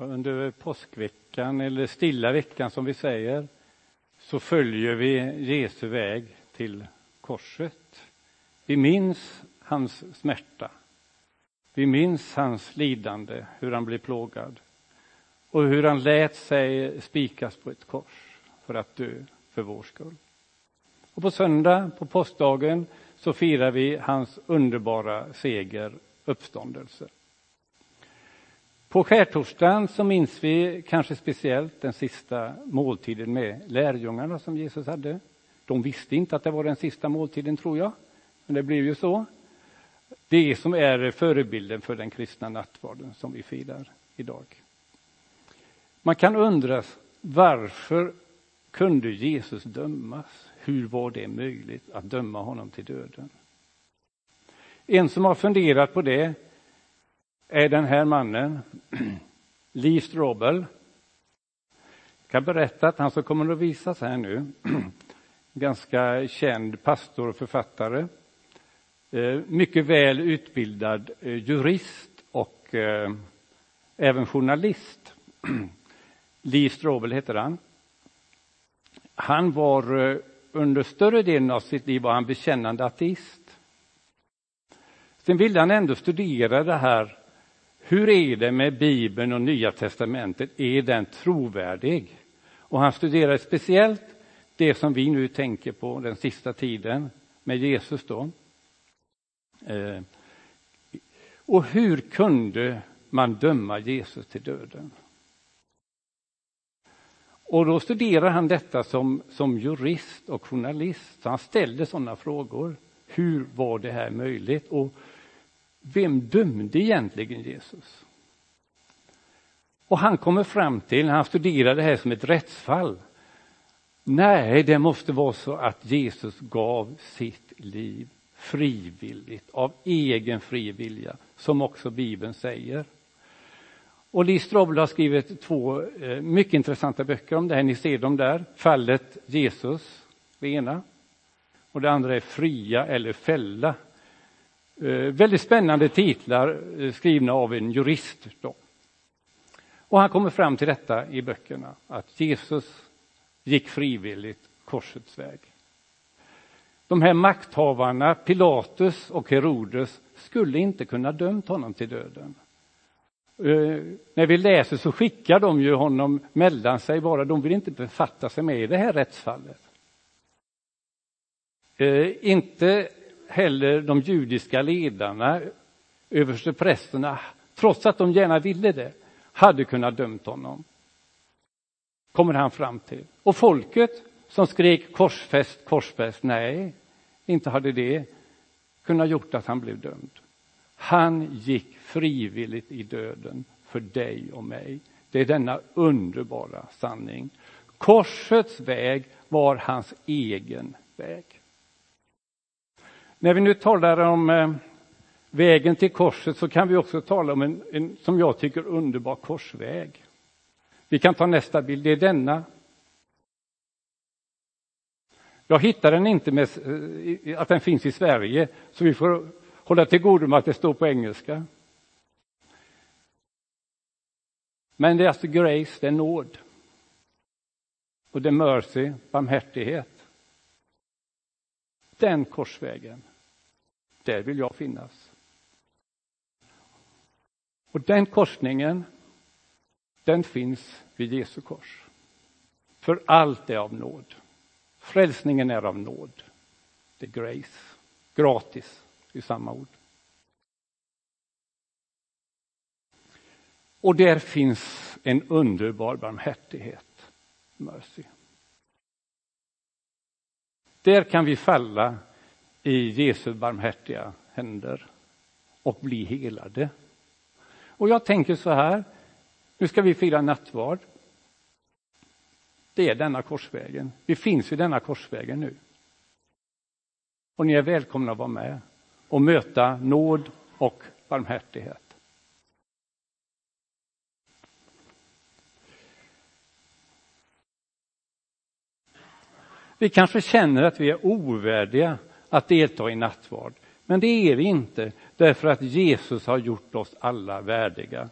Under påskveckan, eller stilla veckan som vi säger, så följer vi Jesu väg till korset. Vi minns hans smärta. Vi minns hans lidande, hur han blev plågad och hur han lät sig spikas på ett kors för att dö för vår skull. Och på söndag, på påskdagen, så firar vi hans underbara seger, uppståndelsen. På skärtorsdagen så minns vi kanske speciellt den sista måltiden med lärjungarna som Jesus hade. De visste inte att det var den sista måltiden, tror jag, men det blev ju så. Det som är förebilden för den kristna nattvarden som vi firar idag. Man kan undra varför kunde Jesus dömas? Hur var det möjligt att döma honom till döden? En som har funderat på det är den här mannen, Lee Strobel. Jag kan berätta att han som kommer att visas här nu, ganska känd pastor och författare, eh, mycket väl utbildad eh, jurist och eh, även journalist. Lee Strobel heter han. Han var under större delen av sitt liv var han bekännande ateist. Sen ville han ändå studera det här hur är det med Bibeln och Nya testamentet? Är den trovärdig? Och han studerade speciellt det som vi nu tänker på den sista tiden med Jesus då. Eh, och hur kunde man döma Jesus till döden? Och då studerar han detta som, som jurist och journalist. Så han ställde sådana frågor. Hur var det här möjligt? Och vem dömde egentligen Jesus? Och han kommer fram till, när han studerar det här som ett rättsfall, nej, det måste vara så att Jesus gav sitt liv frivilligt, av egen fri vilja, som också Bibeln säger. Och Lee Strobel har skrivit två eh, mycket intressanta böcker om det här. Ni ser dem där. Fallet Jesus, det ena. Och det andra är Fria eller fälla. Eh, väldigt spännande titlar eh, skrivna av en jurist. Då. Och han kommer fram till detta i böckerna, att Jesus gick frivilligt korsets väg. De här makthavarna, Pilatus och Herodes, skulle inte kunna dömt honom till döden. Uh, när vi läser så skickar de ju honom mellan sig bara, de vill inte befatta sig med i det här rättsfallet. Uh, inte heller de judiska ledarna, översteprästerna, trots att de gärna ville det, hade kunnat dömt honom. Kommer han fram till. Och folket som skrek korsfäst, korsfäst, nej, inte hade det kunnat gjort att han blev dömd. Han gick frivilligt i döden för dig och mig. Det är denna underbara sanning. Korsets väg var hans egen väg. När vi nu talar om eh, vägen till korset så kan vi också tala om en, en, som jag tycker, underbar korsväg. Vi kan ta nästa bild, det är denna. Jag hittar den inte med eh, att den finns i Sverige, så vi får hålla till godo med att det står på engelska. Men det är alltså grace, det är nåd. Och det är mercy, barmhärtighet. Den korsvägen, där vill jag finnas. Och den korsningen, den finns vid Jesu kors. För allt är av nåd. Frälsningen är av nåd. Det är grace, gratis i samma ord. Och där finns en underbar barmhärtighet, mercy. Där kan vi falla i Jesu barmhärtiga händer och bli helade. Och jag tänker så här, nu ska vi fira nattvard. Det är denna korsvägen. Vi finns i denna korsvägen nu. Och ni är välkomna att vara med och möta nåd och barmhärtighet. Vi kanske känner att vi är ovärdiga att delta i nattvard, men det är vi inte därför att Jesus har gjort oss alla värdiga.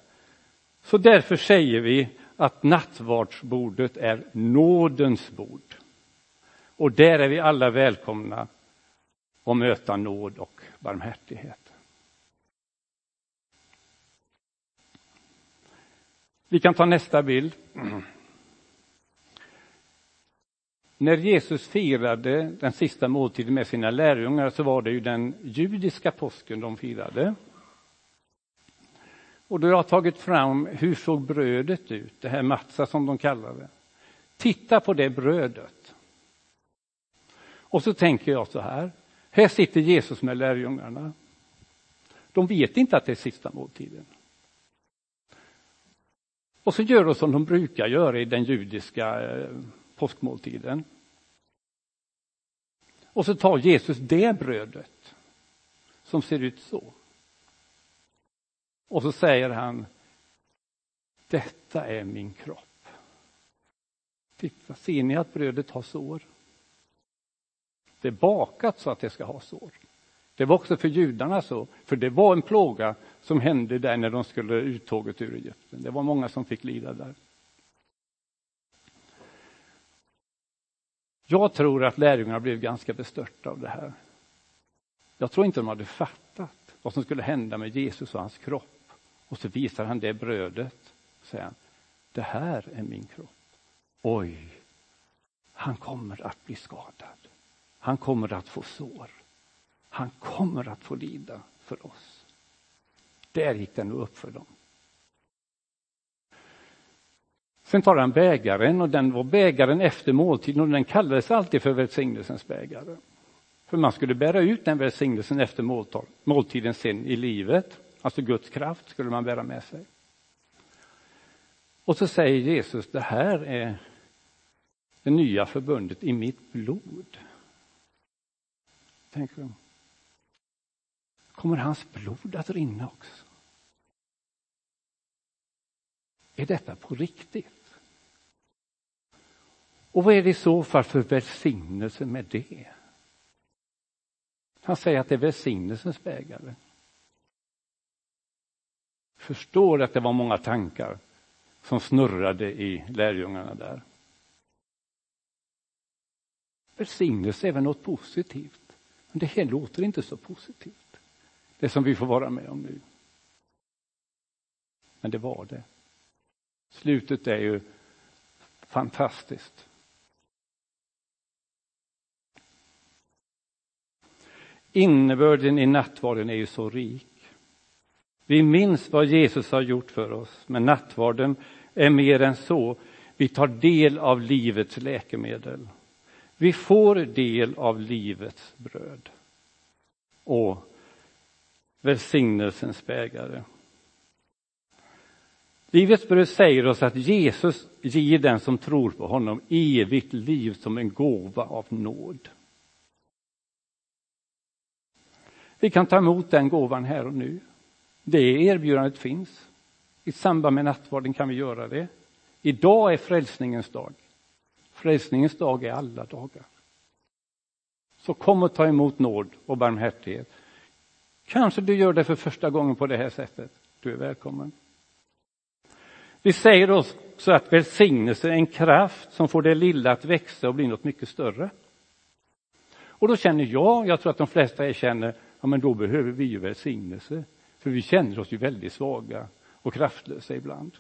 Så därför säger vi att nattvardsbordet är nådens bord. Och där är vi alla välkomna att möta nåd och barmhärtighet. Vi kan ta nästa bild. När Jesus firade den sista måltiden med sina lärjungar så var det ju den judiska påsken de firade. Och då har jag tagit fram hur såg brödet ut, det här Matsa som de kallar det. Titta på det brödet. Och så tänker jag så här, här sitter Jesus med lärjungarna. De vet inte att det är sista måltiden. Och så gör de som de brukar göra i den judiska eh, påskmåltiden. Och så tar Jesus det brödet som ser ut så. Och så säger han, detta är min kropp. Titta, ser ni att brödet har sår? Det är bakat så att det ska ha sår. Det var också för judarna så, för det var en plåga som hände där när de skulle uttåget ur Egypten. Det var många som fick lida där. Jag tror att lärjungarna blev ganska bestörta av det här. Jag tror inte de hade fattat vad som skulle hända med Jesus och hans kropp. Och så visar han det brödet. Och säger han, det här är min kropp. Oj, han kommer att bli skadad. Han kommer att få sår. Han kommer att få lida för oss. Där gick det nog upp för dem. Sen tar han bägaren och den var bägaren efter måltiden och den kallades alltid för välsignelsens bägare. För man skulle bära ut den välsignelsen efter måltiden sen i livet. Alltså Guds kraft skulle man bära med sig. Och så säger Jesus, det här är det nya förbundet i mitt blod. Tänker de. Kommer hans blod att rinna också? Är detta på riktigt? Och vad är det i så fall för välsignelse med det? Han säger att det är välsignelsens bägare. Förstår att det var många tankar som snurrade i lärjungarna där. Välsignelse är väl något positivt, men det här låter inte så positivt. Det som vi får vara med om nu. Men det var det. Slutet är ju fantastiskt. Innebörden i nattvarden är ju så rik. Vi minns vad Jesus har gjort för oss, men nattvarden är mer än så. Vi tar del av livets läkemedel. Vi får del av livets bröd och välsignelsens bägare. Livets bröd säger oss att Jesus ger den som tror på honom evigt liv som en gåva av nåd. Vi kan ta emot den gåvan här och nu. Det erbjudandet finns. I samband med nattvarden kan vi göra det. Idag är frälsningens dag. Frälsningens dag är alla dagar. Så kom och ta emot nåd och barmhärtighet. Kanske du gör det för första gången på det här sättet. Du är välkommen. Vi säger också att välsignelse är en kraft som får det lilla att växa och bli något mycket större. Och då känner jag, jag tror att de flesta känner, ja men då behöver vi ju välsignelse. För vi känner oss ju väldigt svaga och kraftlösa ibland.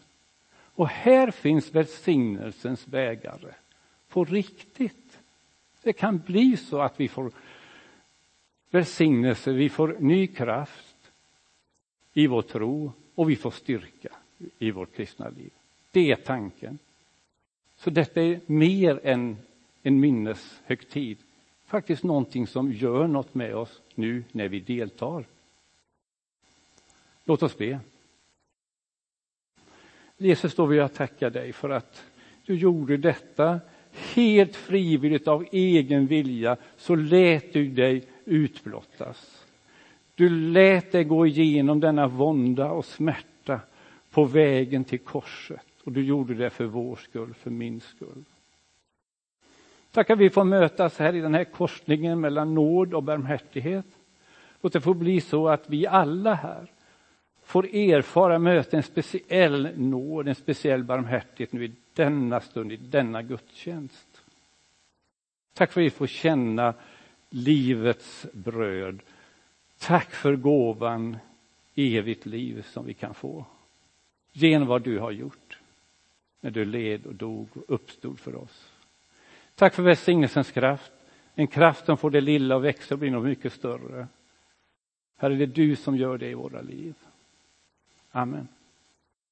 Och här finns välsignelsens bägare. På riktigt. Det kan bli så att vi får välsignelse, vi får ny kraft i vår tro och vi får styrka i vårt kristna liv. Det är tanken. Så detta är mer än en minneshögtid. Faktiskt någonting som gör något med oss nu när vi deltar. Låt oss be. Jesus, då vill jag tacka dig för att du gjorde detta helt frivilligt av egen vilja, så lät du dig utblottas. Du lät dig gå igenom denna vånda och smärta på vägen till korset och du gjorde det för vår skull, för min skull. Tack att vi får mötas här i den här korsningen mellan nåd och barmhärtighet. Låt det få bli så att vi alla här får erfara, möta en speciell nåd, en speciell barmhärtighet nu i denna stund, i denna gudstjänst. Tack för att vi får känna livets bröd. Tack för gåvan evigt liv som vi kan få. Genom vad du har gjort när du led och dog och uppstod för oss. Tack för välsignelsens kraft, en kraft som får det lilla att växa och bli något mycket större. Herre, det är du som gör det i våra liv. Amen.